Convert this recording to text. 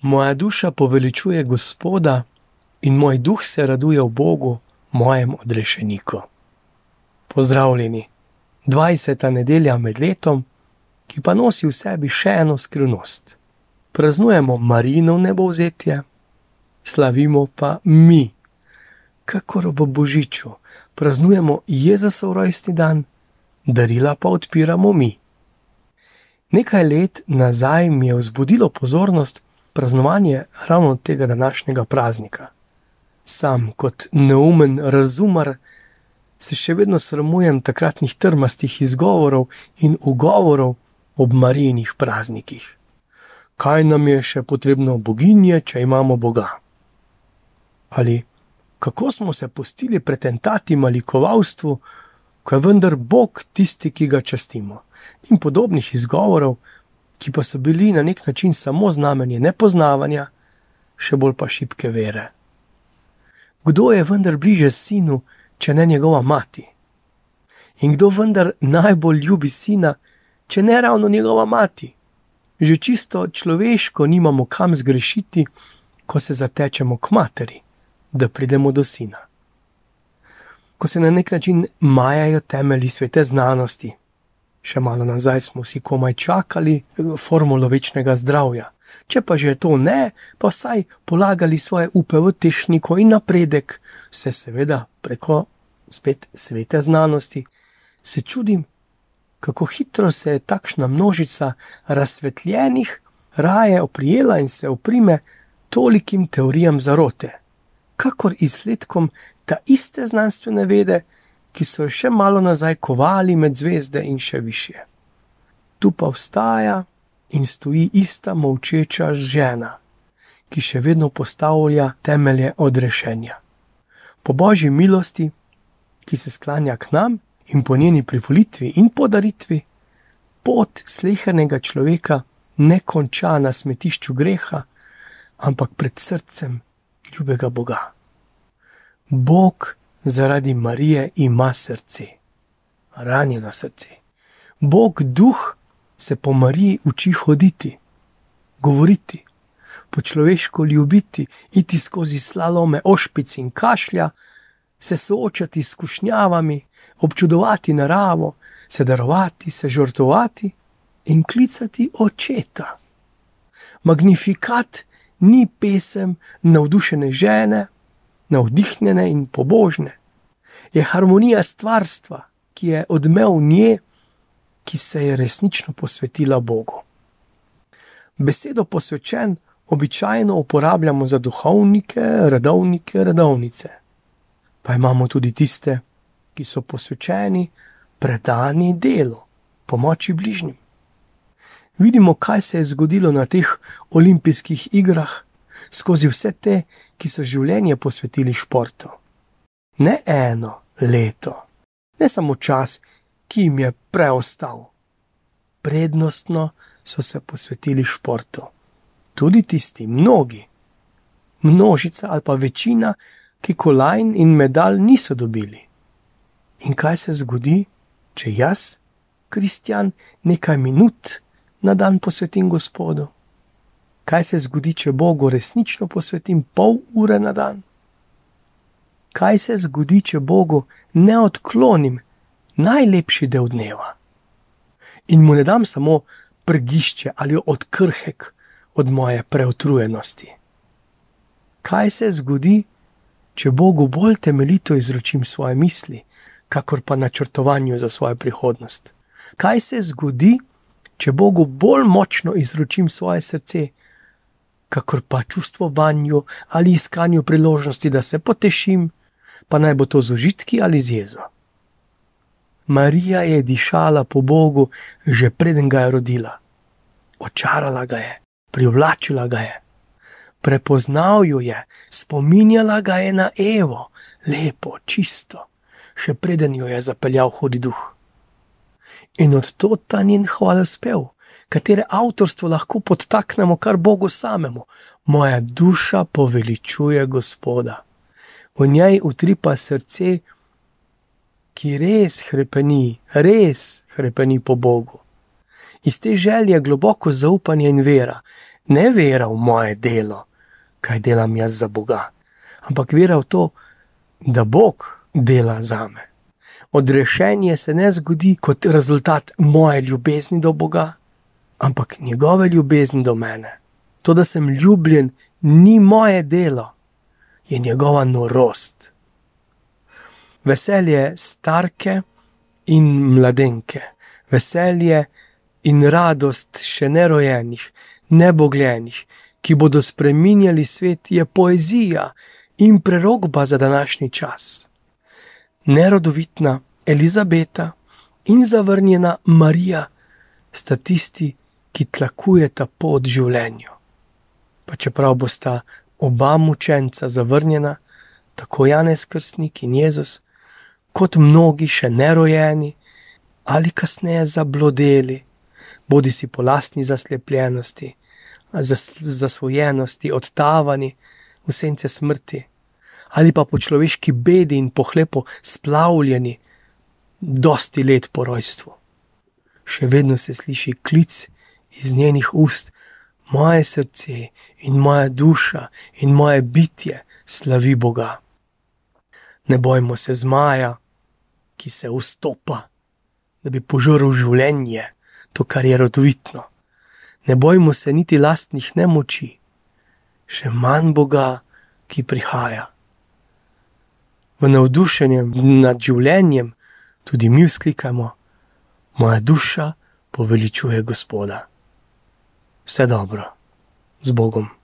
Moja duša poveličuje Gospoda in moj duh se raduje v Bogu, mojem odrešeniku. Pozdravljeni, 20. nedelja med letom, ki pa nosi v sebi še eno skrivnost. Praznujemo Marino nebovzetje, slavimo pa mi, kakor ob Božiču, praznujemo Jezusov rojstni dan, darila pa odpiramo mi. Nekaj let nazaj mi je vzbudilo pozornost praznovanje ravno tega današnjega praznika. Sam, kot neumen razumar, se še vedno sramujem takratnih trmastih izgovorov in ugovorov ob marijinih praznikih. Kaj nam je še potrebno boginje, če imamo Boga? Ali kako smo se pustili pretentati malikovalstvu, ko je vendar Bog tisti, ki ga častimo, in podobnih izgovorov, ki pa so bili na nek način samo znamenje nepoznavanja, še bolj pa šibke vere. Kdo je vendar bliže sinu, če ne njegova mati? In kdo vendar najbolj ljubi sina, če ne ravno njegova mati? Že čisto človeško nimamo kam zgrešiti, ko se zatečemo k materi, da pridemo do sina. Ko se na nek način majajo temelji svete znanosti, še malo nazaj smo si komaj čakali formulo večnega zdravja. Če pa že to ne, pa vsaj polagali svoje upe v tehniko in napredek, vse seveda preko spet svete znanosti, se čudim, kako hitro se je takšna množica razsvetljenih raje oprijela in se oprime tolikim teorijam zarote, kakor izsledkom ta iste znanstvene vede, ki so jo še malo nazaj kovali med zvezde in še više. Tu pa vstaja in stoji ista molčeča žena, ki še vedno postavlja temelje odrešenja. Po božji milosti, ki se sklanja k nam in po njeni privolitvi in podaritvi, pot slehernega človeka ne konča na smetišču greha, ampak pred srcem ljubega Boga. Bog zaradi Marije ima srce, ranjeno srce. Bog duh se po Mariji uči hoditi, govoriti, po človeško ljubiti, iti skozi slalome, ošpic in kašlja, se soočati s kušnjavami, občudovati naravo, se darovati, se žrtovati in klicati očeta. Magnifikat ni pesem navdušene žene, navdihnjene in pobožne. Je harmonija stvarstva, ki je odmev nje, ki se je resnično posvetila Bogu. Besedo posvečen običajno uporabljamo za duhovnike, redovnike, redovnice. Pa imamo tudi tiste, ki so posvečeni predani delu, pomoči bližnjim. Vidimo, kaj se je zgodilo na teh olimpijskih igrah, skozi vse te, ki so življenje posvetili športu. Ne eno leto, ne samo čas, ki jim je preostal. Prednostno so se posvetili športu. Tudi tisti, mnogi, množica ali pa večina, ki kolajn in medalj niso dobili. In kaj se zgodi, če jaz, kristjan, nekaj minut na dan posvetim Gospodu? Kaj se zgodi, če Bogu resnično posvetim pol ure na dan? Kaj se zgodi, če Bogu ne odklonim najlepši del dneva in mu ne dam samo prgišče ali odkrhek od moje preutrujenosti? Kaj se zgodi, če Bogu bolj temeljito izročim svoje misli, kakor pa načrtovanju za svojo prihodnost? Kaj se zgodi, če Bogu bolj močno izročim svoje srce, kakor pa čustvovanju ali iskanju priložnosti, da se potešim, pa naj bo to z užitki ali z jezo. Marija je dišala po Bogu, že preden ga je rodila. Očarala ga je, privlačila ga je. Prepoznal jo je, spominjala ga je na Evo, lepo, čisto, še preden jo je zapeljal hudi duh. In od to ta njen hvala spev katere avtorstvo lahko podtaknemo kar Bogu samemu. Moja duša poveličuje Gospoda. V njej utripa srce, ki res krepeni, res krepeni po Bogu. Iz te želje globoko zaupanje in vera, Ne vera v moje delo, kaj delam jaz za Boga, ampak vera v to, da Bog dela za me. Odrešenje se ne zgodi kot rezultat moje ljubezni do Boga, ampak njegove ljubezni do mene. To, da sem ljubljen, ni moje delo, je njegova norost. Veselje starke in mladenke, veselje in radost še nerojenih, nebogljenih, ki bodo spremenjali svet, je poezija in prerogba za današnji čas. Nerodovitna Elizabeta in zavrnjena Marija sta tisti, ki tlakujeta pot življenju. Pa čeprav bosta oba mučenca zavrnjena, tako Janez Krstnik in Jezus, kot mnogi še nerojeni ali kasneje zablodeli, bodi si po lastni zaslepljenosti, zasvojenosti, odtavani v sence smrti, ali pa po človeški bedi in pohlepo splavljeni, dosti let po rojstvu. Še vedno se sliši klic iz njenih ust, moje srce in moja duša in moje bitje slavi Boga. Ne bojmo se zmaja, ki se vstopa, da bi požrl življenje, to, kar je rodovitno ne bojmo se niti lastnih nemoči, še manj Boga, ki prihaja. V navdušenju nad življenjem tudi mi vzklikamo: Moja duša poveličuje Gospoda. Vse dobro, z Bogom.